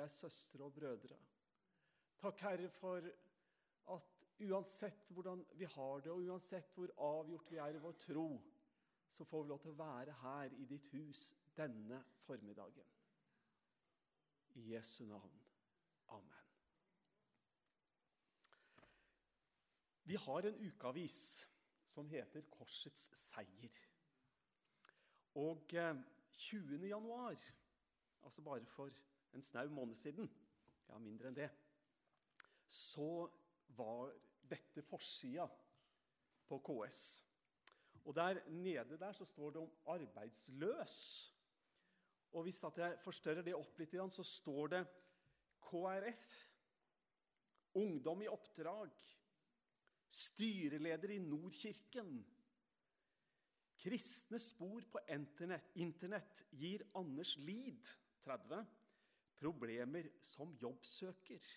vi er søstre og brødre. Takk, Herre, for at uansett hvordan vi har det, og uansett hvor avgjort vi er i vår tro, så får vi lov til å være her i ditt hus denne formiddagen. I Jesu navn. Amen. Vi har en ukeavis som heter Korsets seier. Og 20. Eh, januar, altså bare for en snau måned siden, ja, mindre enn det, så var dette forsida på KS. Og der nede der så står det om 'arbeidsløs'. Og hvis jeg forstørrer det opp litt, så står det KrF, Ungdom i oppdrag, styreleder i Nordkirken. Kristne spor på internett, internett gir Anders Lid, 30, problemer som jobbsøker.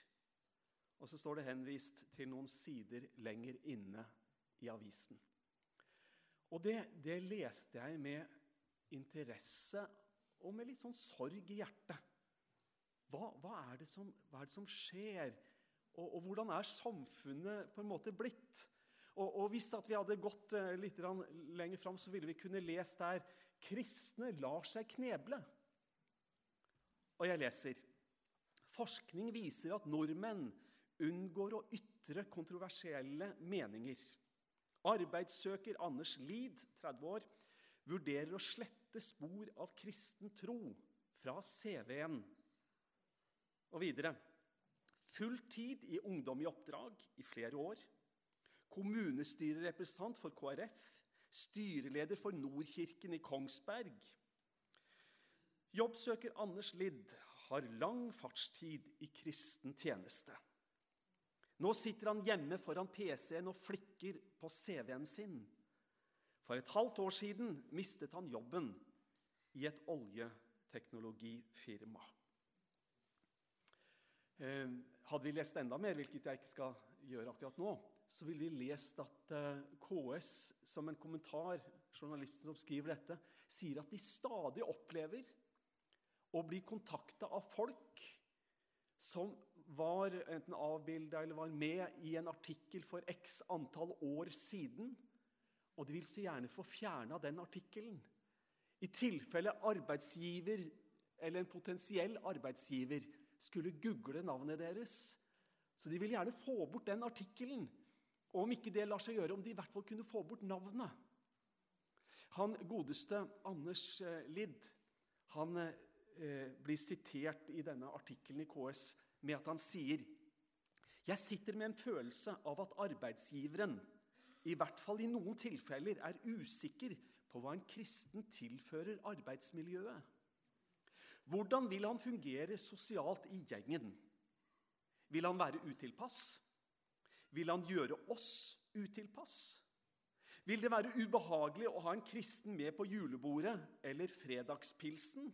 Og så står det henvist til noen sider lenger inne i avisen. Og det, det leste jeg med interesse og med litt sånn sorg i hjertet. Hva, hva, er, det som, hva er det som skjer? Og, og, hvordan er samfunnet på en måte blitt? Og, og Hvis vi hadde gått uh, litt lenger fram, så ville vi kunne lest der kristne lar seg kneble. Og jeg leser Forskning viser at nordmenn unngår å ytre kontroversielle meninger. Arbeidssøker Anders Lid, 30 år, vurderer å slette spor av kristen tro fra CV-en. Og videre Full tid i Ungdom i oppdrag i flere år. Kommunestyrerepresentant for KrF. Styreleder for Nordkirken i Kongsberg. Jobbsøker Anders Lidd har lang fartstid i kristen tjeneste. Nå sitter han hjemme foran PC-en og flikker på CV-en sin. For et halvt år siden mistet han jobben i et oljeteknologifirma. Eh, hadde vi lest enda mer, hvilket jeg ikke skal gjøre akkurat nå, så ville vi lest at eh, KS, som en kommentar, journalisten som skriver dette, sier at de stadig opplever å bli kontakta av folk som var enten avbilda eller var med i en artikkel for x antall år siden. Og de vil så gjerne få fjerna den artikkelen. I tilfelle arbeidsgiver eller en potensiell arbeidsgiver skulle google navnet deres. Så de vil gjerne få bort den artikkelen. Og om ikke det lar seg gjøre, om de i hvert fall kunne få bort navnet. Han godeste Anders eh, Lidd han eh, blir sitert i denne artikkelen i KS med at han sier jeg sitter med en følelse av at arbeidsgiveren, i hvert fall i noen tilfeller, er usikker på hva en kristen tilfører arbeidsmiljøet. Hvordan vil han fungere sosialt i gjengen? Vil han være utilpass? Vil han gjøre oss utilpass? Vil det være ubehagelig å ha en kristen med på julebordet eller fredagspilsen?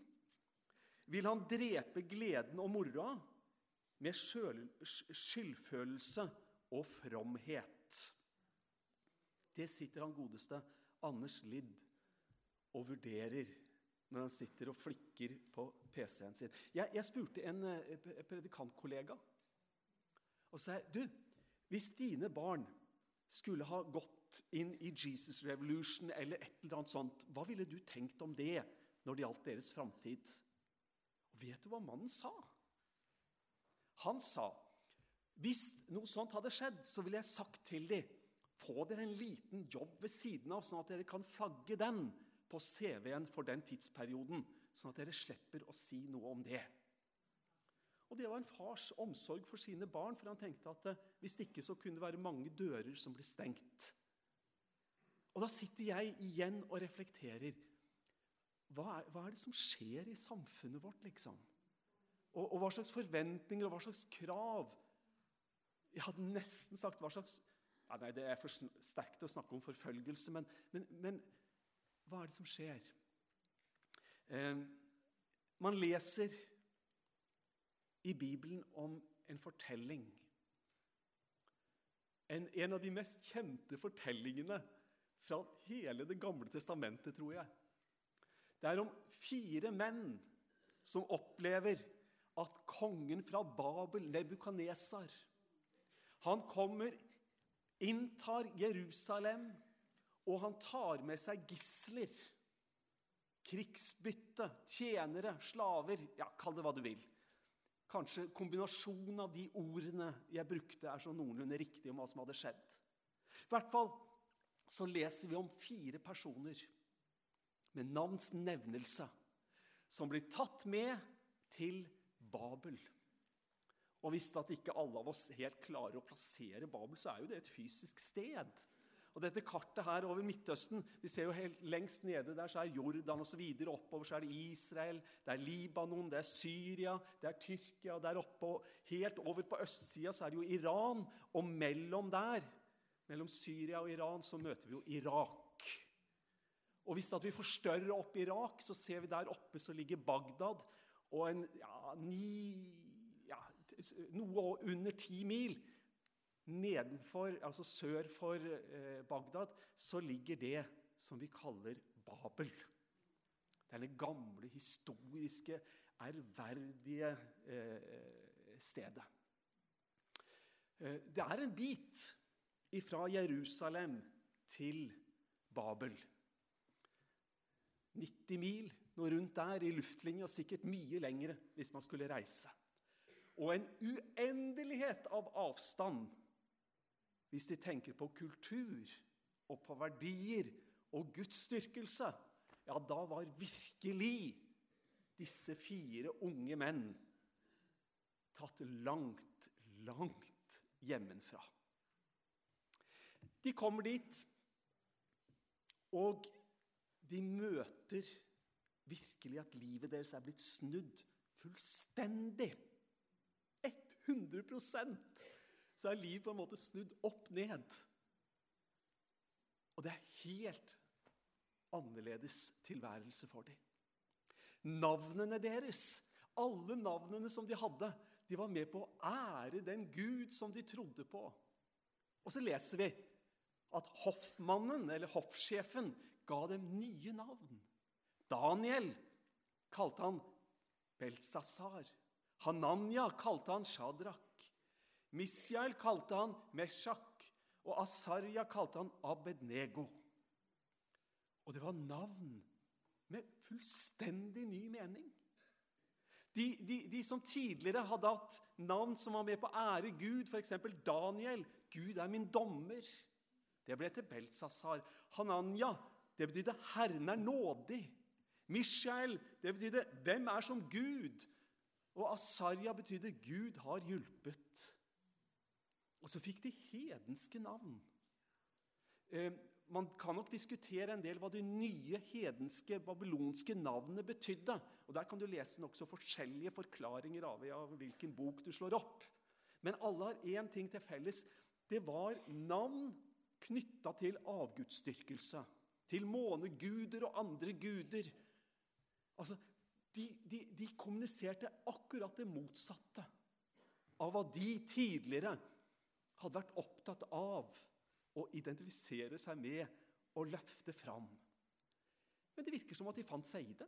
Vil han drepe gleden og moroa med skyldfølelse og fromhet? Det sitter han godeste Anders Lidd og vurderer når han sitter og flikker på PC-en sin. Jeg, jeg spurte en eh, predikantkollega og sa du, hvis dine barn skulle ha gått inn i Jesus Revolution eller et eller annet sånt, hva ville du tenkt om det når det gjaldt deres framtid? Vet du hva mannen sa? Han sa hvis noe sånt hadde skjedd, så ville jeg sagt til dem få dere en liten jobb ved siden av, sånn at dere kan flagge den på CV-en for den tidsperioden, sånn at dere slipper å si noe om det. Og Det var en fars omsorg for sine barn, for han tenkte at eh, hvis ikke så kunne det være mange dører som ble stengt. Og Da sitter jeg igjen og reflekterer. Hva er, hva er det som skjer i samfunnet vårt, liksom? Og, og, hva slags forventninger og hva slags krav Jeg hadde nesten sagt hva slags ja, nei, Det er for sterkt å snakke om forfølgelse, men, men, men hva er det som skjer? Eh, man leser i Bibelen om en fortelling. En, en, av de mest kjente fortellingene fra hele Det gamle testamentet, tror jeg. Det er om fire menn som opplever at kongen fra Babel, Nebukanesar, han kommer, inntar Jerusalem, og han tar med seg gisler. Krigsbytte, tjenere, slaver Ja, kall det hva du vil. Kanskje kombinasjonen av de ordene jeg brukte, er så noenlunde riktig om hva som hadde skjedd. I hvert fall så leser vi om fire personer med navns nevnelse som blir tatt med til Babel. Og hvis at ikke alle av oss helt klarer å plassere Babel, så er jo det et fysisk sted. Og dette kartet her over Midtøsten vi ser jo helt Lengst nede der så er Jordan, osv. Oppover så er det Israel, det er Libanon, det er Syria, det er Tyrkia. Der oppe og helt over på østsida så er det jo Iran. Og mellom der, mellom Syria og Iran, så møter vi jo Irak. Og hvis vi forstørrer opp Irak, så ser vi der oppe så ligger Bagdad. Og en ja, ni, ja, noe under ti mil nedenfor, altså sør for eh, Bagdad, så ligger det som vi kaller Babel. Det er det gamle, historiske, ærverdige eh, stedet. Eh, det er en bit fra Jerusalem til Babel. 90 mil, noe rundt der, i luftlinje, og sikkert mye lengre hvis man skulle reise. Og en uendelighet av avstand hvis de tenker på kultur og på verdier og gudsdyrkelse, ja, da var virkelig disse fire unge menn tatt langt, langt hjemmefra. De kommer dit, og de møter virkelig at livet deres er blitt snudd fullstendig. 100% så er livet på en måte snudd opp ned. Og det er helt annerledes tilværelse for dem. Navnene deres, alle navnene som de hadde, de var med på å ære den Gud som de trodde på. Og så leser vi at hoffmannen, eller hoffsjefen, ga dem nye navn. Daniel kalte han Beltsasar. Hananya kalte han Shadrach. Misjael kalte han Meshach, og Asarja kalte han Abednego. Og det var navn med fullstendig ny mening. De, de, de, som tidligere hadde hatt navn som var med på å ære Gud, f.eks. Daniel 'Gud er min dommer', det ble til Beltsasar. Hananya, det betydde 'Herren er nådig'. Mishael, det betydde 'Hvem er som Gud'? Og Asarja betydde 'Gud har hjulpet'. Og så fikk de hedenske navn. Eh, man kan nok diskutere en del hva de nye hedenske babylonske navnene betydde. Og Der kan du lese nokså forskjellige forklaringer av, hvilken bok du slår opp. Men alle har én ting til felles. Det var navn knytta til avgudsdyrkelse. Til måneguder og andre guder. Altså, de, de, de kommuniserte akkurat det motsatte av hva de tidligere hadde vært opptatt av å identifisere seg med og løfte fram. Men det virker som at de fant seg i det.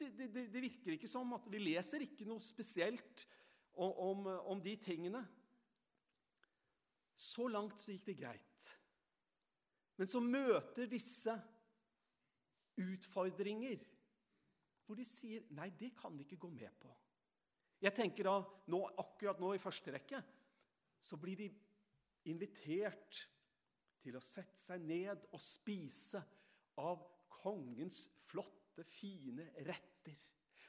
Det, det, det virker ikke som at Vi leser ikke noe spesielt om, om, om de tingene. Så langt så gikk det greit. Men så møter disse utfordringer hvor de sier nei, det kan vi ikke gå med på. Jeg tenker da, nå, akkurat nå i første rekke så blir de invitert til å sette seg ned og spise av kongens flotte, fine retter.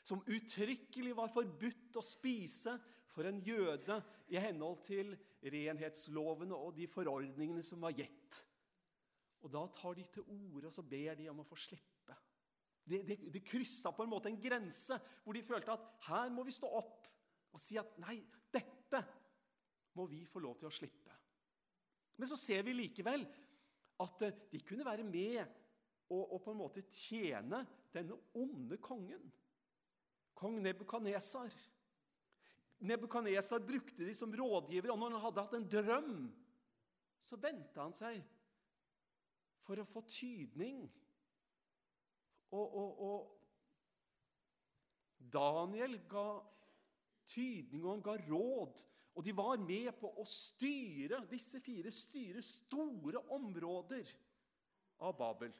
Som uttrykkelig var forbudt å spise for en jøde i henhold til renhetslovene og de forordningene som var gitt. Og Da tar de til orde og så ber de om å få slippe. Det, de, de kryssa på en måte en grense hvor de følte at her må vi stå opp og si at nei, dette må vi få lov til å slippe. Men så ser vi likevel at eh, de kunne være med og, og på en måte tjene denne onde kongen. Kong Nebukadnesar. Nebukadnesar brukte de som rådgiver, og når han hadde hatt en drøm, så vendte han seg for å få tydning og, og, og Daniel ga tydning og han ga råd. Og de var med på å styre disse fire styre store områder av Babel.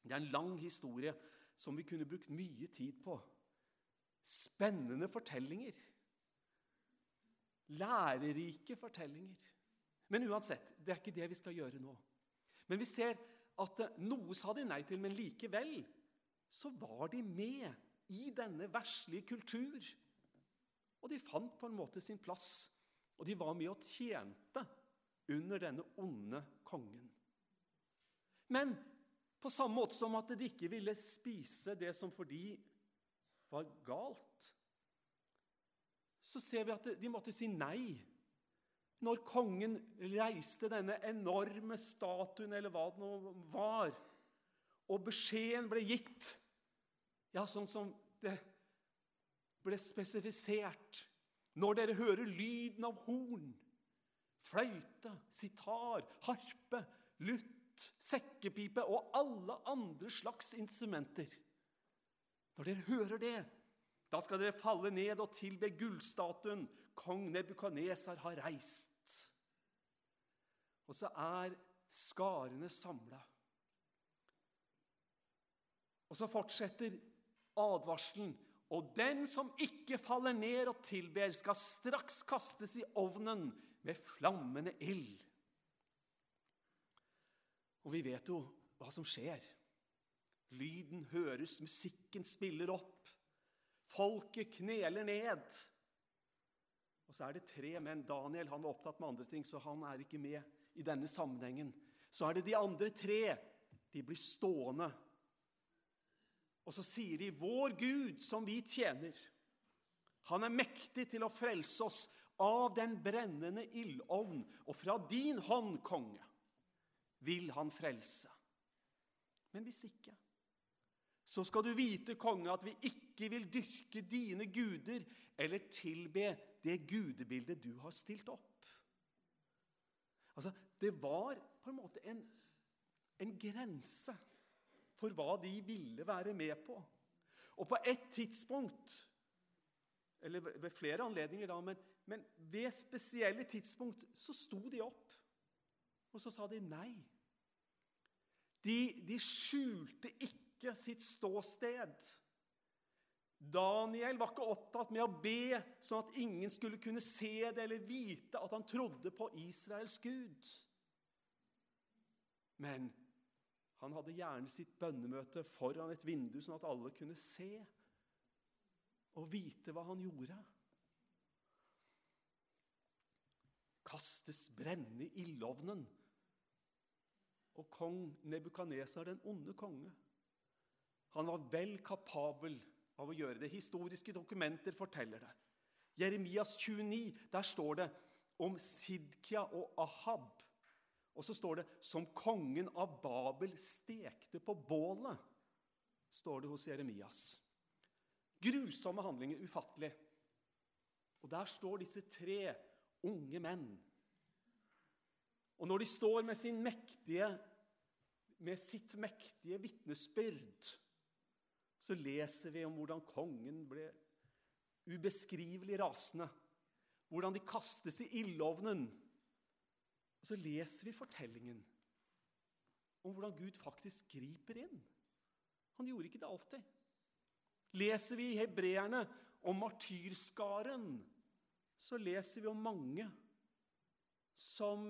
Det er en lang historie som vi kunne brukt mye tid på. Spennende fortellinger. Lærerike fortellinger. Men uansett, det er ikke det vi skal gjøre nå. Men vi ser at noe sa de nei til, men likevel så var de med i denne verslige kultur. Og de fant på en måte sin plass, og de var med og tjente under denne onde kongen. Men på samme måte som at de ikke ville spise det som for de var galt, så ser vi at de måtte si nei når kongen reiste denne enorme statuen, eller hva det nå var, og beskjeden ble gitt, ja, sånn som det ble spesifisert Når dere hører lyden av horn, fløyte, sitar, harpe, lutt, sekkepipe og alle andre slags instrumenter Når dere hører det, da skal dere falle ned og tilbe gullstatuen kong Nebukadnesar har reist. Og så er skarene samla. Og så fortsetter advarselen. Og den som ikke faller ned og tilber, skal straks kastes i ovnen med flammende ild. Og vi vet jo hva som skjer. Lyden høres, musikken spiller opp. Folket kneler ned. Og så er det tre menn. Daniel han var opptatt med andre ting, så han er ikke med i denne sammenhengen. Så er det de andre tre. De blir stående. Og så sier de, 'Vår Gud, som vi tjener, han er mektig til å frelse oss av den brennende ildovn, og fra din hånd, konge, vil han frelse.' Men hvis ikke, så skal du vite, konge, at vi ikke vil dyrke dine guder eller tilbe det gudebildet du har stilt opp. Altså, Det var på en måte en, en grense for hva de ville være med på. Og på et tidspunkt, eller ved flere anledninger, da, men, men ved spesielle tidspunkt, så sto de opp. Og så sa de nei. De, de skjulte ikke sitt ståsted. Daniel var ikke opptatt med å be sånn at ingen skulle kunne se det eller vite at han trodde på Israels Gud. Men han hadde gjerne sitt bønnemøte foran et vindu, sånn at alle kunne se og vite hva han gjorde. Kastes brenne i ildovnen. Og kong Nebukadnesar, den onde konge, han var vel kapabel av å gjøre det. Historiske dokumenter forteller det. Jeremias 29, der står det om Sidkia og Ahab. Og så står det 'som kongen av Babel stekte på bålet', står det hos Jeremias. Grusomme handlinger, ufattelig. Og der står disse tre unge menn. Og når de står med, mektige, med sitt mektige vitnesbyrd så leser vi om hvordan kongen ble ubeskrivelig rasende. Hvordan de kastes i ildovnen. Og så leser vi fortellingen om hvordan Gud faktisk griper inn. Han gjorde ikke det alltid. Leser vi i hebreerne om martyrskaren, så leser vi om mange som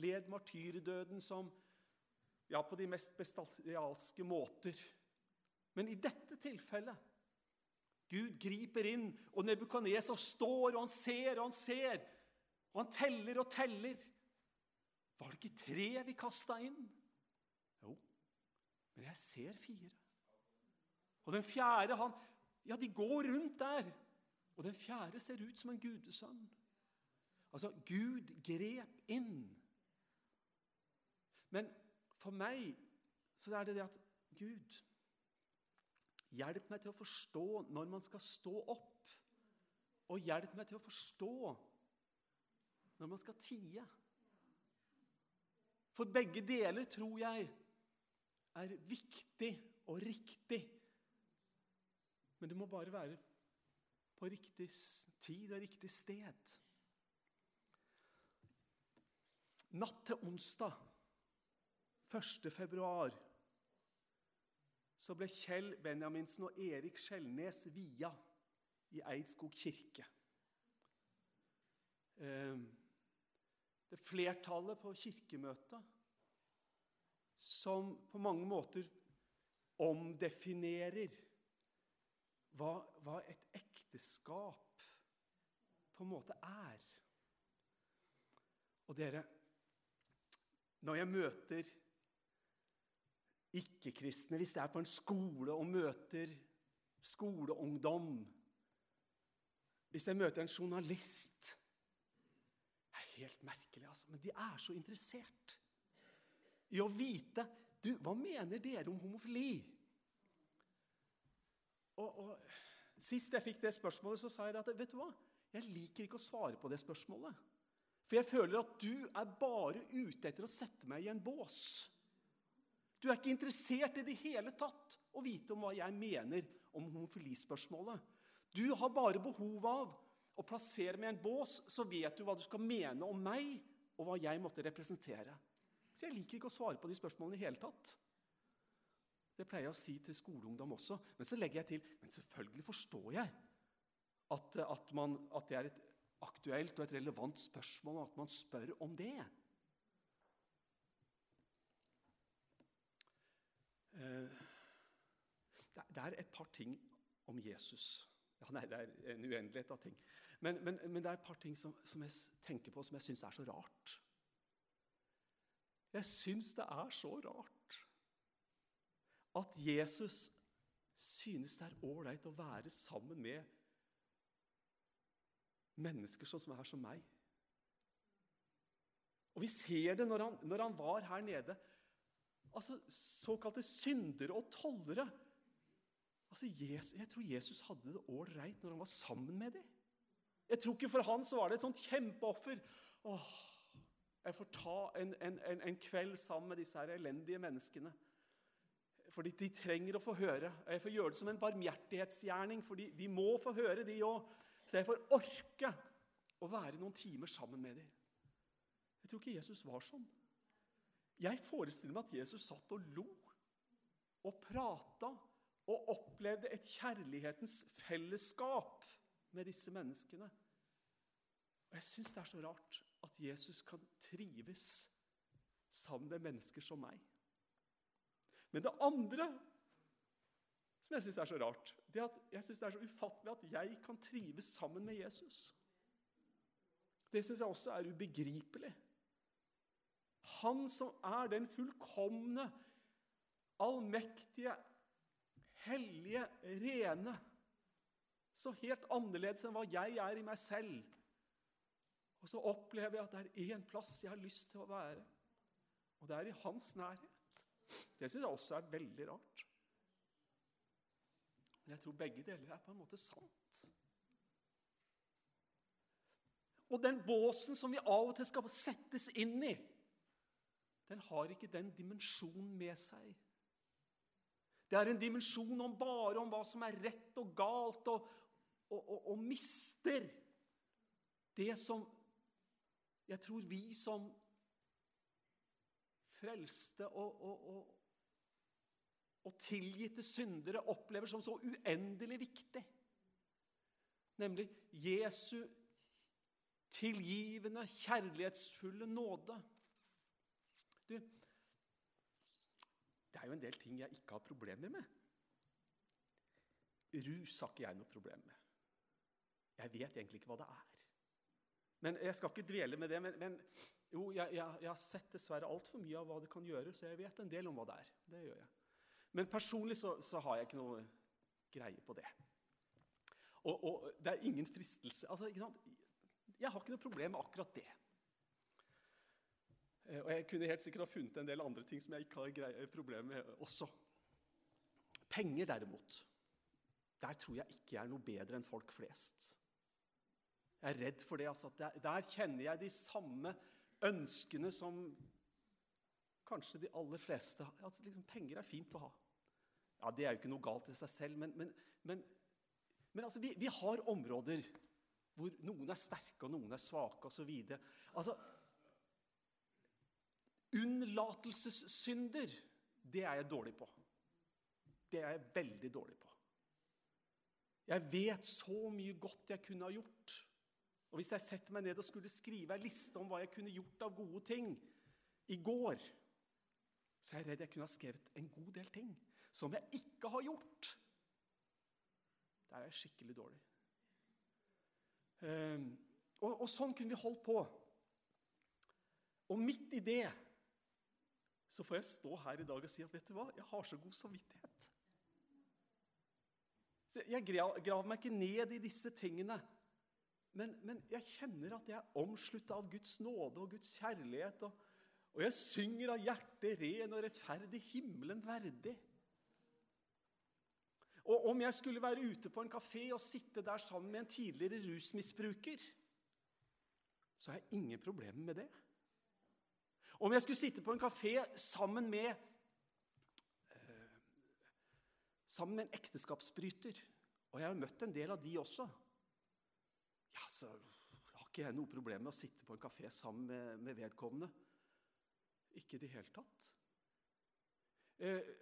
led martyrdøden som ja, på de mest bestialske måter. Men i dette tilfellet Gud griper inn, og Nebukadneser står, og han ser og han ser. Og han teller og teller. Var det ikke tre vi kasta inn? Jo, men jeg ser fire. Og den fjerde, han Ja, de går rundt der. Og den fjerde ser ut som en gudesønn. Altså, Gud grep inn. Men for meg så er det det at Gud Hjelp meg til å forstå når man skal stå opp. Og hjelp meg til å forstå når man skal tie. For begge deler tror jeg er viktig og riktig. Men det må bare være på riktig tid og riktig sted. Natt til onsdag 1. februar så ble Kjell Benjaminsen og Erik Skjelnes via i Eidskog kirke. Ehm, det flertallet på kirkemøtet som på mange måter omdefinerer hva, hva et ekteskap på en måte er. Og dere, når jeg møter ikke-kristne, hvis det er på en skole og møter skoleungdom Hvis jeg møter en journalist Det er helt merkelig, altså, men de er så interessert i å vite du, Hva mener dere om homofili? Og, og Sist jeg fikk det spørsmålet, så sa jeg at vet du hva? Jeg liker ikke å svare på det spørsmålet. For jeg føler at du er bare ute etter å sette meg i en bås. Du er ikke interessert i det hele tatt å vite om hva jeg mener om homofilispørsmålet. Du har bare behov av å plassere meg i en bås, så vet du hva du skal mene om meg, og hva jeg måtte representere. Så jeg liker ikke å svare på de spørsmålene i hele tatt. Det pleier jeg å si til skoleungdom også. Men så legger jeg til men selvfølgelig forstår jeg at, at, man, at det er et aktuelt og et relevant spørsmål, og at man spør om det. Eh, det er et par ting om Jesus. Ja, nei, Det er en uendelighet av ting. Men, men, men, det er et par ting som, som jeg tenker på som jeg syns er så rart. Jeg syns det er så rart at Jesus synes det er ålreit å være sammen med mennesker sånn som er som meg. Og Vi ser det når han, når han var her nede. Altså, Såkalte syndere og tollere. Altså, Jesus, jeg tror Jesus hadde det ålreit når han var sammen med dem. Jeg tror ikke For han så var det et sånt kjempeoffer. Åh, jeg får ta en, en, en, en kveld sammen med disse her elendige menneskene. Fordi de trenger å få høre. Jeg får gjøre det som en barmhjertighetsgjerning, for de må få høre, de òg. Så jeg får orke å være noen timer sammen med dem. Jeg tror ikke Jesus var sånn. Jeg forestiller meg at Jesus satt og lo og prata og opplevde et kjærlighetens fellesskap med disse menneskene. Og Jeg syns det er så rart at Jesus kan trives sammen med mennesker som meg. Men det andre som jeg syns er så rart, det er at jeg synes det er så ufattelig at jeg kan trives sammen med Jesus. Det syns jeg også er ubegripelig. Han som er den fullkomne, allmektige, hellige, rene. Så helt annerledes enn hva jeg er i meg selv. Og så opplever jeg at det er én plass jeg har lyst til å være. Og det er i hans nærhet. Det syns jeg også er veldig rart. Men jeg tror begge deler er på en måte sant. Og den båsen som vi av og til skal settes inn i, den har ikke den dimensjonen med seg. Det er en dimensjon om bare om hva som er rett og galt, og, og, og, og mister det som jeg tror vi som frelste og, og, og, tilgitte syndere opplever som så uendelig viktig. Nemlig Jesu tilgivende, kjærlighetsfulle nåde. Du, det er jo en del ting jeg ikke har problemer med. Rus har ikke jeg noe problem med. Jeg vet egentlig ikke hva det er. Men Jeg skal ikke dvele med det. men, men jo, jeg, jeg, jeg, har sett dessverre altfor mye av hva det kan gjøre, så jeg vet en del om hva det er. Det gjør jeg. Men personlig så, så har jeg ikke noe greie på det. Og, og det er ingen fristelse altså, Jeg har ikke noe problem med akkurat det. Eh, og jeg kunne helt sikkert ha funnet en del andre ting som jeg ikke har problemer med også. Penger, derimot, der tror jeg ikke jeg er noe bedre enn folk flest. Jeg er redd for det. altså. Der, der kjenner jeg de samme ønskene som kanskje de aller fleste har. At liksom, penger er fint å ha. Ja, Det er jo ikke noe galt i seg selv, men, men, men Men altså, vi, vi har områder hvor noen er sterke og noen er svake osv. Altså, unnlatelsessynder, det er jeg dårlig på. Det er jeg veldig dårlig på. Jeg vet så mye godt jeg kunne ha gjort. Og Hvis jeg setter meg ned og skulle skrive en liste om hva jeg kunne gjort av gode ting i går, så er jeg redd jeg kunne ha skrevet en god del ting som jeg ikke har gjort. Der er jeg skikkelig dårlig. Um, og, og sånn kunne vi holdt på. Og midt i det så får jeg stå her i dag og si at vet du hva, jeg har så god samvittighet. Så jeg graver meg ikke ned i disse tingene. Men, men jeg kjenner at jeg er omslutta av Guds nåde og Guds kjærlighet. Og, og jeg synger av hjertet ren og rettferdig, himmelen verdig. Og om jeg skulle være ute på en kafé og sitte der sammen med en tidligere rusmisbruker, så har jeg ingen problemer med det. Om jeg skulle sitte på en kafé sammen med eh, sammen med en ekteskapsbryter, og jeg har møtt en del av de også, ja, så har ikke jeg noe problem med å sitte på en kafé sammen med, med vedkommende. Ikke i det hele tatt. Eh,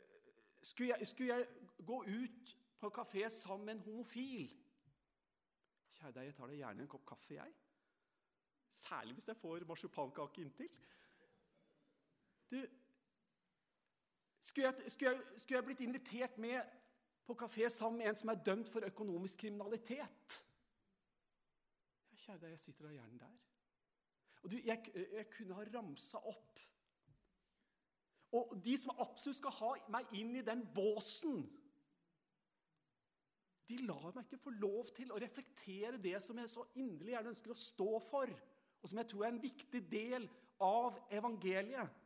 skulle, jeg, skulle, jeg, gå ut på kafé sammen med en homofil Kjære deg, jeg tar deg gjerne en kopp kaffe, jeg. Særlig hvis jeg får marsipankake inntil. Du, skulle jeg, skulle, jeg, skulle jeg, blitt invitert med på kafé sammen med en som er dømt for økonomisk kriminalitet? Ja, kjære deg, jeg sitter da gjerne der. Og du, jeg, jeg kunne ha ramsa opp. Og de som absolutt skal ha meg inn i den båsen, de lar meg ikke få lov til å reflektere det som jeg så inderlig gjerne ønsker å stå for, og som jeg tror er en viktig del av evangeliet.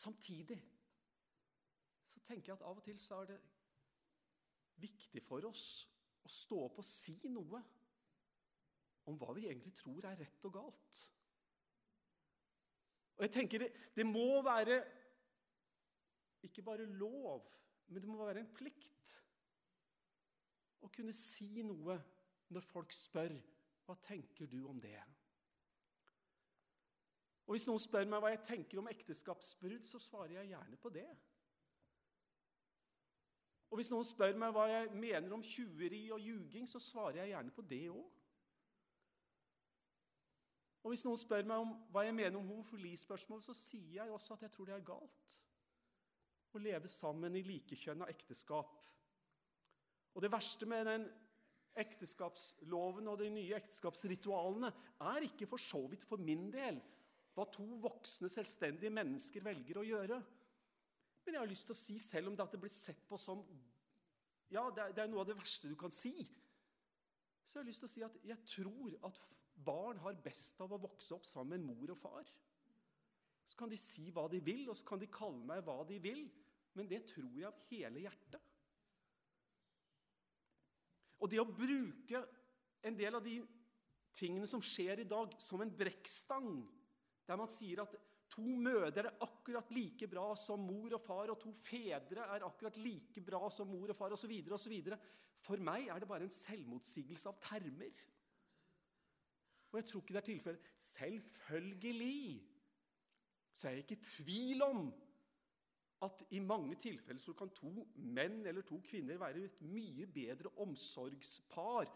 Samtidig så tenker jeg at av og til så er det viktig for oss å stå opp og si noe om hva vi egentlig tror er rett og galt. Og jeg tenker det, det må være ikke bare lov, men det må være en plikt å kunne si noe når folk spør hva tenker du om det og Hvis noen spør meg hva jeg tenker om ekteskapsbrudd, så svarer jeg gjerne på det. Og Hvis noen spør meg hva jeg mener om tjuveri og ljuging, så svarer jeg gjerne på det òg. Og Hvis noen spør meg om hva jeg mener om homofilispørsmål, så sier jeg også at jeg tror det er galt å leve sammen i likekjønna ekteskap. Og Det verste med den ekteskapsloven og de nye ekteskapsritualene er ikke for så vidt for min del hva to voksne, selvstendige mennesker velger å gjøre. Men jeg har lyst til å si, selv om det, blir sett på som ja, det det er noe av det verste du kan si, så jeg har lyst til å si at jeg tror at barn har best av å vokse opp sammen med mor og far. Så kan de si hva de vil, og så kan de kalle meg hva de vil, men det tror jeg av hele hjertet. Og det å bruke en del av de tingene som skjer i dag, som en brekkstang der man sier at to mødre er akkurat like bra som mor og far, og to fedre er akkurat like bra som mor og far, osv. osv. For meg er det bare en selvmotsigelse av termer. Og jeg tror ikke det er tilfellet. Selvfølgelig så er jeg ikke i tvil om at i mange tilfeller så kan to menn eller to kvinner være et mye bedre omsorgspar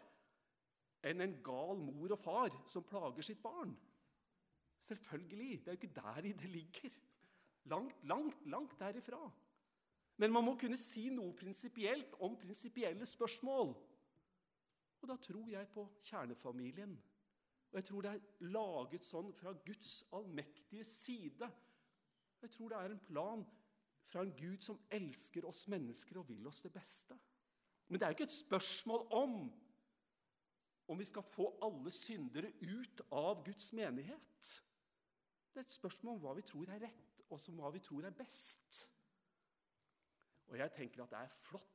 enn en gal mor og far som plager sitt barn. Selvfølgelig. Det er jo ikke der det ligger. Langt, langt, langt derifra. Men man må kunne si noe prinsipielt om prinsipielle spørsmål. Og da tror jeg på kjernefamilien. Og jeg tror det er laget sånn fra Guds allmektige side. Jeg tror det er en plan fra en Gud som elsker oss mennesker og vil oss det beste. Men det er jo ikke et spørsmål om om vi skal få alle syndere ut av Guds menighet. Det er et spørsmål om hva vi tror er rett, og som hva vi tror er best. Og jeg tenker at det er flott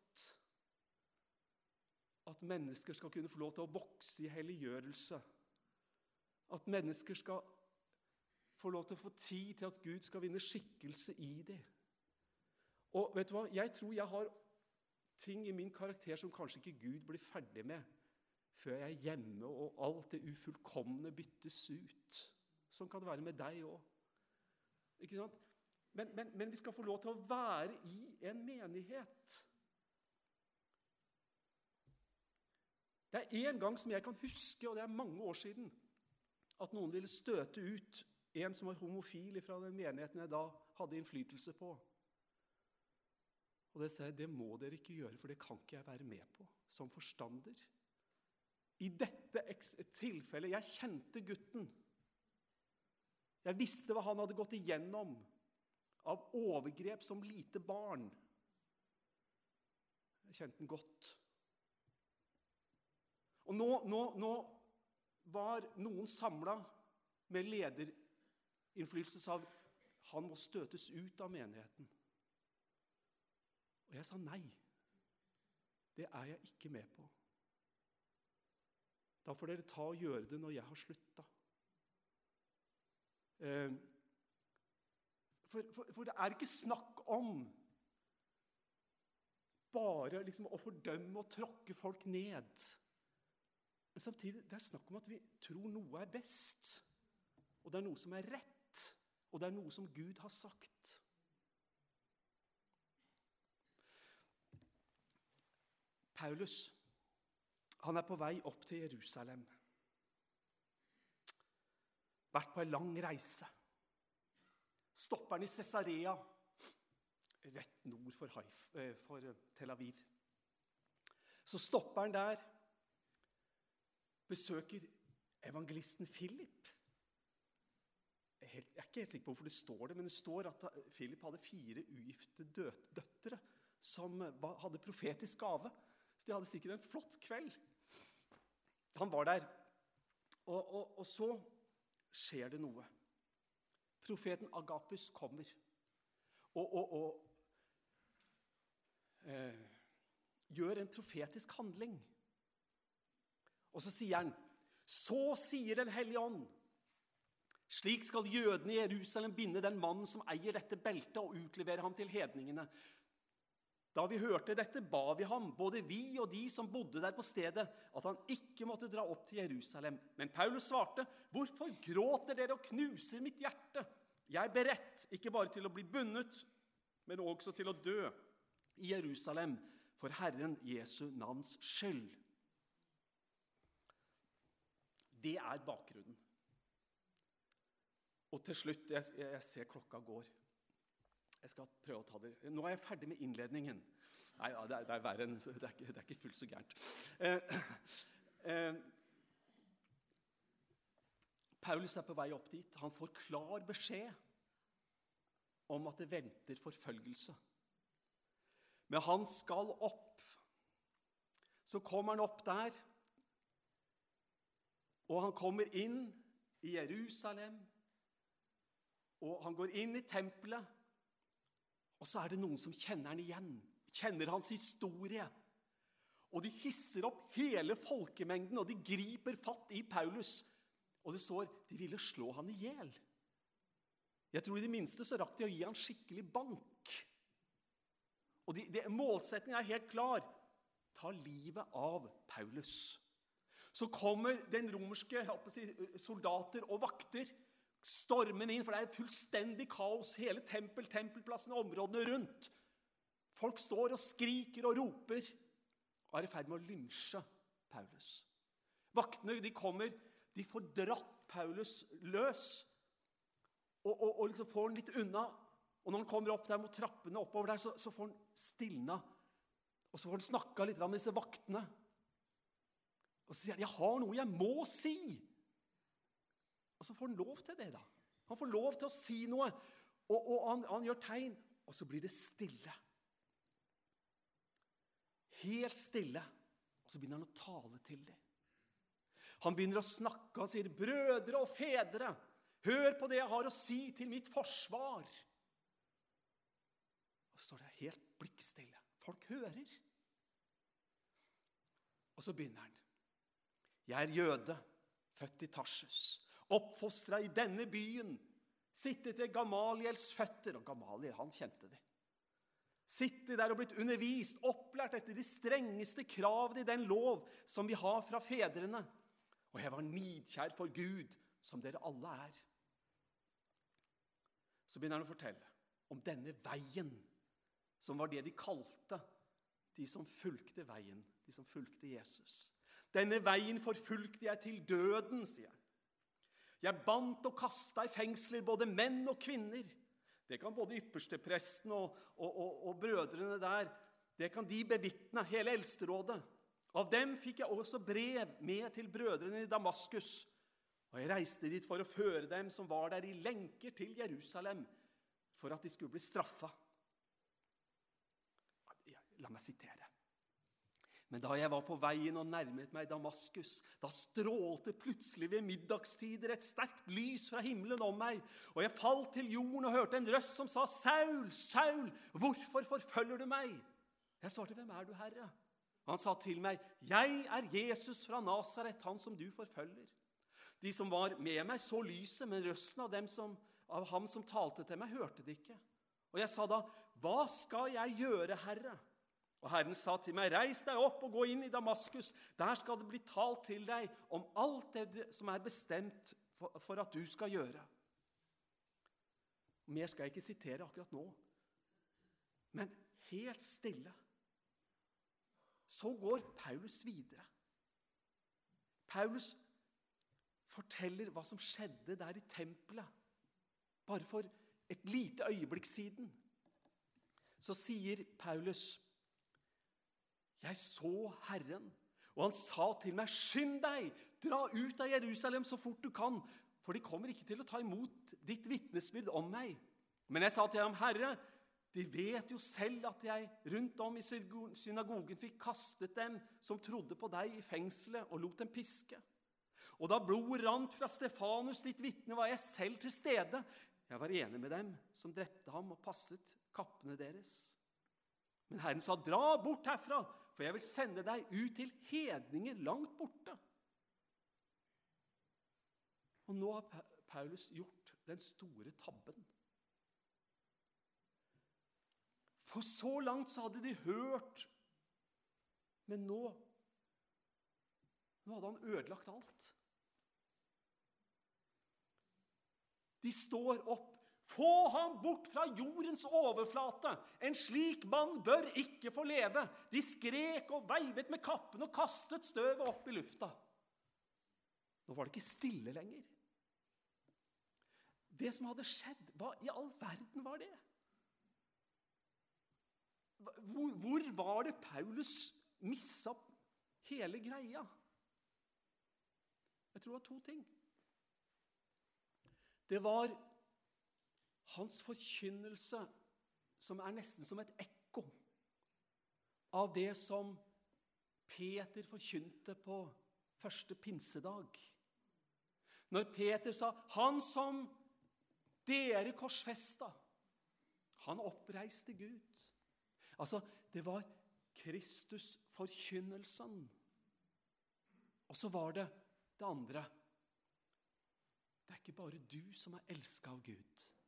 at mennesker skal kunne få lov til å vokse i helliggjørelse. At mennesker skal få lov til å få tid til at Gud skal vinne skikkelse i dem. Og vet du hva? Jeg tror jeg har ting i min karakter som kanskje ikke Gud blir ferdig med før jeg er hjemme og alt det ufullkomne byttes ut. Sånn kan det være med deg òg. Men, men, men, vi skal få lov til å være i en menighet. Det er en gang som jeg kan huske, og det er mange år siden, at noen ville støte ut en som var homofil fra den menigheten jeg da hadde innflytelse på. Og det sa jeg det må dere ikke gjøre, for det kan ikke jeg være med på som forstander. I dette tilfellet Jeg kjente gutten. Jeg visste hva han hadde gått igjennom av overgrep som lite barn. Jeg kjente den godt. Og nå, nå, nå var noen samla med lederinnflytelse sa han må støtes ut av menigheten. Og jeg sa nei. Det er jeg ikke med på. Da får dere ta og gjøre det når jeg har slutta. Eh, for, for, for, det er ikke snakk om bare liksom å fordømme og tråkke folk ned. Men samtidig det er snakk om at vi tror noe er best, og det er noe som er rett, og det er noe som Gud har sagt. Paulus han er på vei opp til Jerusalem. Vært på en lang reise. Stopper han i Cesarea, rett nord for, Haif, eh, for Tel Aviv. Så stopper han der, besøker evangelisten Philip. Jeg er ikke helt sikker på hvorfor det står det, men det står at Philip hadde fire ugifte døtre som hadde profetisk gave. Så de hadde sikkert en flott kveld. Han var der. Og, og, og så skjer det noe. Profeten Agapus kommer og, og eh, gjør en profetisk handling. Og så sier han, 'Så sier Den hellige ånd' Slik skal jødene i Jerusalem binde den mannen som eier dette beltet, og utlevere ham til hedningene. Da vi hørte dette, ba vi ham, både vi og de som bodde der på stedet, at han ikke måtte dra opp til Jerusalem. Men Paulus svarte, 'Hvorfor gråter dere og knuser mitt hjerte?' 'Jeg er beredt, ikke bare til å bli bundet, men også til å dø i Jerusalem for Herren Jesu navns skyld.' Det er bakgrunnen. Og til slutt Jeg, jeg ser klokka går. Jeg skal prøve å ta det. Nå er jeg ferdig med innledningen. Nei, ja, det, er, det, er, verre enn det ikke, det er ikke fullt så gærent. Eh, eh, Paulus er på vei opp dit. Han får klar beskjed om at det venter forfølgelse. Men han skal opp. Så kommer han opp der, og han kommer inn i Jerusalem. Og han går inn i tempelet. Og så er det noen som kjenner han igjen, kjenner hans historie. Og de hisser opp hele folkemengden, og de griper fatt i Paulus. Og det står de ville slå han i hjel. Jeg tror i det minste så rakk de å gi han skikkelig bank. Og de, de, Målsettingen er helt klar. Ta livet av Paulus. Så kommer den romerske si, soldater og vakter stormende inn, for det er fullstendig kaos. Hele tempel, tempelplassen og områdene rundt. Folk står og skriker og roper og er i ferd med å lynsje Paulus. Vaktene de kommer, de får dratt Paulus løs og, og, og liksom får han litt unna. Og når han kommer opp der mot trappene oppover der, så, så får han stilna. Og så får han snakka litt med disse vaktene. Og så sier han 'Jeg har noe jeg må si'. Og så får han lov til det, da. Han får lov til å si noe, og, og han, han gjør tegn, og så blir det stille. Helt stille. Og så begynner han å tale til dem. Han begynner å snakke. Han sier, 'Brødre og fedre, hør på det jeg har å si til mitt forsvar.' Og så står det helt blikkstille. Folk hører. Og så begynner han. 'Jeg er jøde, født i Tarsus.' Oppfostra i denne byen, sittet ved Gamaliels føtter Og Gamaliel, han kjente de. Sittet der og blitt undervist, opplært etter de strengeste kravene i den lov som vi har fra fedrene. Og jeg var nidkjær for Gud, som dere alle er. Så begynner han å fortelle om denne veien, som var det de kalte de som fulgte veien, de som fulgte Jesus. Denne veien forfulgte jeg til døden, sier han. Jeg bandt og kasta i fengsler både menn og kvinner. Det kan både ypperstepresten og, og, og, og brødrene der det kan de bevitne, hele Eldsterådet. Av dem fikk jeg også brev med til brødrene i Damaskus. Og jeg reiste dit for å føre dem som var der, i lenker til Jerusalem, for at de skulle bli straffa. La meg sitere. Men da jeg var på veien og nærmet meg Damaskus, da strålte plutselig ved middagstider et sterkt lys fra himmelen om meg, og jeg falt til jorden og hørte en røst som sa, 'Saul, Saul, hvorfor forfølger du meg?' Jeg svarte, 'Hvem er du, Herre?' Han sa til meg, 'Jeg er Jesus fra Nasaret, han som du forfølger.' De som var med meg, så lyset, men røsten av, som, av ham som talte til meg, hørte det ikke. Og jeg sa da, 'Hva skal jeg gjøre, Herre?' Og Herren sa til meg, 'Reis deg opp og gå inn i Damaskus.' 'Der skal det bli talt til deg om alt det som er bestemt for, at du skal gjøre.' Mer skal jeg ikke sitere akkurat nå, men helt stille. Så går Paulus videre. Paulus forteller hva som skjedde der i tempelet bare for et lite øyeblikk siden. Så sier Paulus 'Jeg så Herren, og han sa til meg:" 'Skynd deg, dra ut av Jerusalem så fort du kan,' 'for de kommer ikke til å ta imot ditt vitnesbyrd om meg.' Men jeg sa til ham, 'Herre, de vet jo selv at jeg rundt om i synagogen fikk kastet dem som trodde på deg, i fengselet og lot dem piske.' Og da blodet rant fra Stefanus, ditt vitne, var jeg selv til stede. Jeg var enig med dem som drepte ham og passet kappene deres. Men Herren sa, 'Dra bort herfra, for jeg vil sende deg ut til hedninger langt borte. Og nå har Paulus gjort den store tabben. For så langt så hadde de hørt, men nå Nå hadde han ødelagt alt. De står opp få ham bort fra jordens overflate! En slik mann bør ikke få leve! De skrek og veivet med kappen og kastet støvet opp i lufta. Nå var det ikke stille lenger. Det som hadde skjedd, hva i all verden var det? Hvor, hvor var det Paulus missa hele greia? Jeg tror det var to ting. Det var hans forkynnelse som er nesten som et ekko av det som Peter forkynte på første pinsedag. Når Peter sa 'Han som dere korsfesta, han oppreiste Gud'. Altså, det var Kristus-forkynnelsen. Og så var det det andre. Det er ikke bare du som er elska av Gud.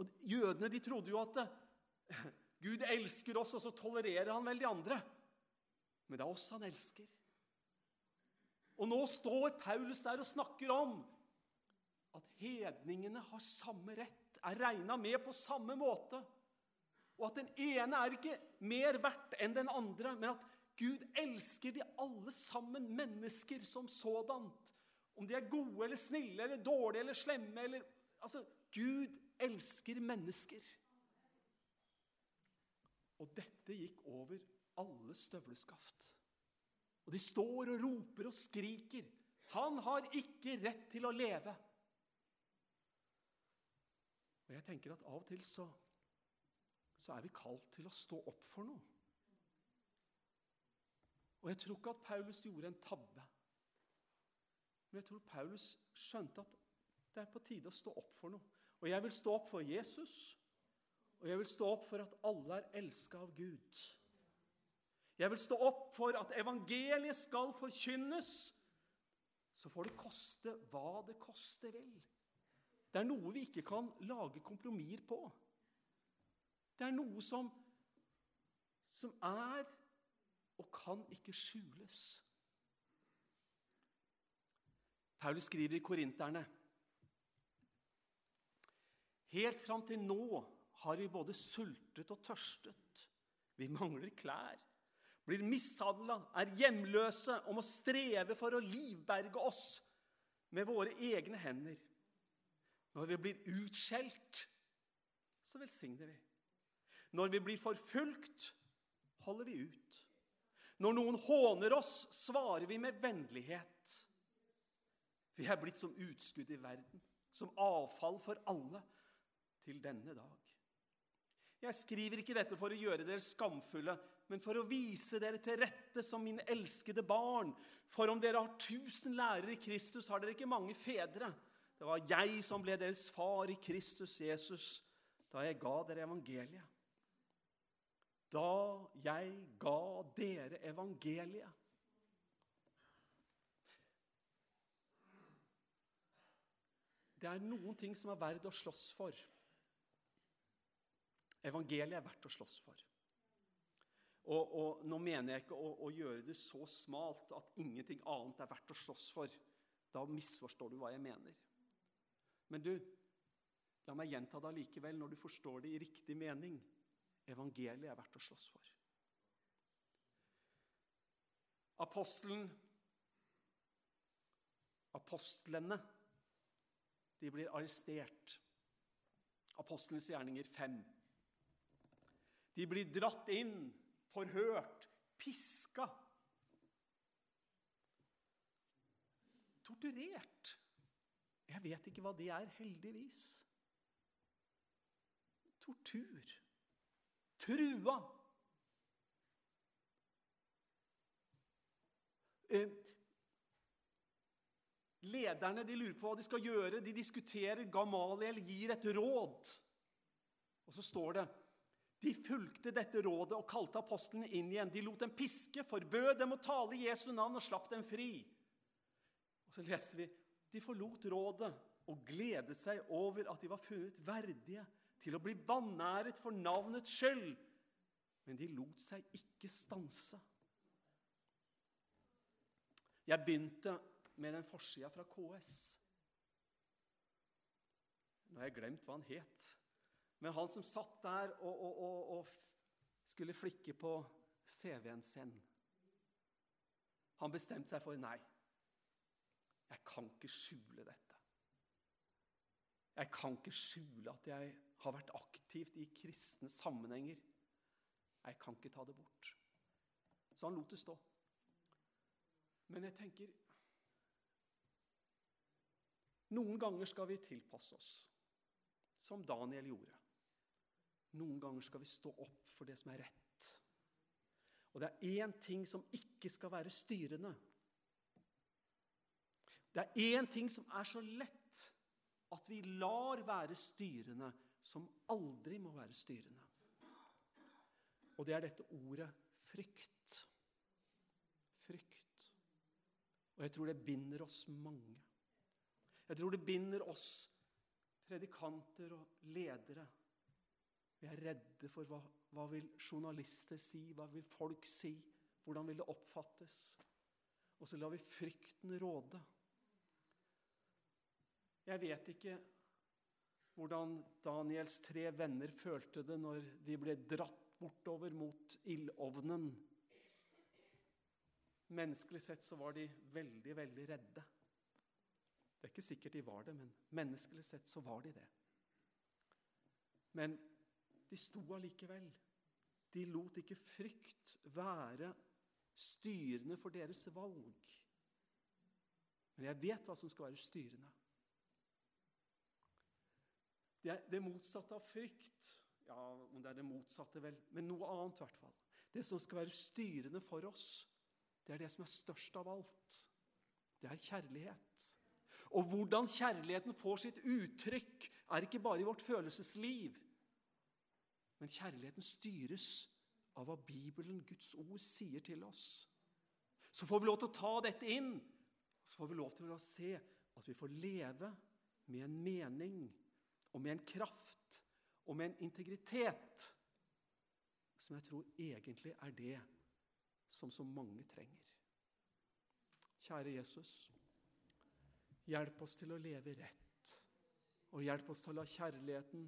Og Jødene de trodde jo at eh, Gud elsker oss, og så tolererer han vel de andre. Men det er oss han elsker. Og nå står Paulus der og snakker om at hedningene har samme rett, er regna med på samme måte. Og at den ene er ikke mer verdt enn den andre, men at Gud elsker de alle sammen mennesker som sådant. Om de er gode eller snille eller dårlige eller slemme eller Altså, Gud elsker mennesker. Og dette gikk over alle støvleskaft. Og de står og roper og skriker. Han har ikke rett til å leve. Og jeg tenker at av og til så, så er vi kalt til å stå opp for noe. Og jeg tror ikke at Paulus gjorde en tabbe. Men jeg tror Paulus skjønte at det er på tide å stå opp for noe. Og jeg vil stå opp for Jesus, og jeg vil stå opp for at alle er elska av Gud. Jeg vil stå opp for at evangeliet skal forkynnes. Så får det koste hva det koste vil. Det er noe vi ikke kan lage kompromisser på. Det er noe som, som er og kan ikke skjules. Paulus skriver i Korinterne Helt fram til nå har vi både sultet og tørstet. Vi mangler klær, blir mishandla, er hjemløse og må streve for å livberge oss med våre egne hender. Når vi blir utskjelt, så velsigner vi. Når vi blir forfulgt, holder vi ut. Når noen håner oss, svarer vi med vennlighet. Vi er blitt som utskudd i verden, som avfall for alle til denne dag. Jeg skriver ikke dette for å gjøre dere skamfulle, men for å vise dere til rette som mine elskede barn. For om dere har tusen lærere i Kristus, har dere ikke mange fedre. Det var jeg som ble deres far i Kristus Jesus da jeg ga dere evangeliet. Da jeg ga dere evangeliet. Det er noen ting som er verdt å slåss for. Evangeliet er verdt å slåss for. Og, og Nå mener jeg ikke å, å, gjøre det så smalt at ingenting annet er verdt å slåss for. Da misforstår du hva jeg mener. Men du, la meg gjenta det allikevel når du forstår det i riktig mening. Evangeliet er verdt å slåss for. Apostelen Apostlene de blir arrestert. Apostlenes gjerninger 5. De blir dratt inn, forhørt, piska. Torturert. Jeg vet ikke hva det er, heldigvis. Tortur. Trua. Eh, lederne de lurer på hva de skal gjøre. De diskuterer. Gamaliel gir et råd. Og så står det de fulgte dette rådet og kalte apostlene inn igjen. De lot dem piske, forbød dem å tale i Jesu navn og slapp dem fri. Og Så leser vi de forlot rådet og gledet seg over at de var funnet verdige til å bli vanæret for navnets skyld. Men de lot seg ikke stanse. Jeg begynte med den forsida fra KS. Nå har jeg glemt hva han het. Men han som satt der og, og, og, og skulle flikke på CV-en sin Han bestemte seg for nei. Jeg kan ikke skjule dette. Jeg kan ikke skjule at jeg har vært aktivt i kristne sammenhenger. Jeg kan ikke ta det bort. Så han lot det stå. Men jeg tenker Noen ganger skal vi tilpasse oss, som Daniel gjorde. Noen ganger skal vi stå opp for det som er rett. Og det er én ting som ikke skal være styrende. Det er én ting som er så lett at vi lar være styrende, som aldri må være styrende. Og det er dette ordet frykt. Frykt. Og jeg tror det binder oss mange. Jeg tror det binder oss predikanter og ledere vi er redde for hva, hva vil journalister si, hva vil folk si, hvordan vil det oppfattes? Og så lar vi frykten råde. Jeg vet ikke hvordan Daniels tre venner følte det når de ble dratt bortover mot ildovnen. Menneskelig sett så var de veldig, veldig redde. Det er ikke sikkert de var det, men menneskelig sett så var de det. Men de sto allikevel. De lot ikke frykt være styrende for deres valg. Men jeg vet hva som skal være styrende. Det er det motsatte av frykt. Ja, om det er det motsatte, vel. Men noe annet, i hvert fall. Det som skal være styrende for oss, det er det som er størst av alt. Det er kjærlighet. Og hvordan kjærligheten får sitt uttrykk, er ikke bare i vårt følelsesliv. Men kjærligheten styres av hva Bibelen, Guds ord, sier til oss. Så får vi lov til å ta dette inn, og så får vi lov til å se at vi får leve med en mening og med en kraft og med en integritet som jeg tror egentlig er det som så mange trenger. Kjære Jesus, hjelp oss til å leve rett, og hjelp oss til å la kjærligheten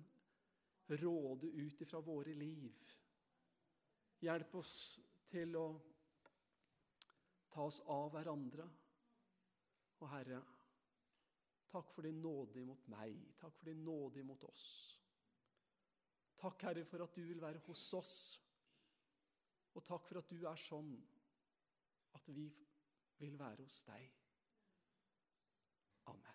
råde ut ifra våre liv. Hjelp oss til å ta oss av hverandre. Og Herre, takk for din nåde imot meg. Takk for din nåde imot oss. Takk, Herre, for at du vil være hos oss. Og takk for at du er sånn at vi vil være hos deg. Amen.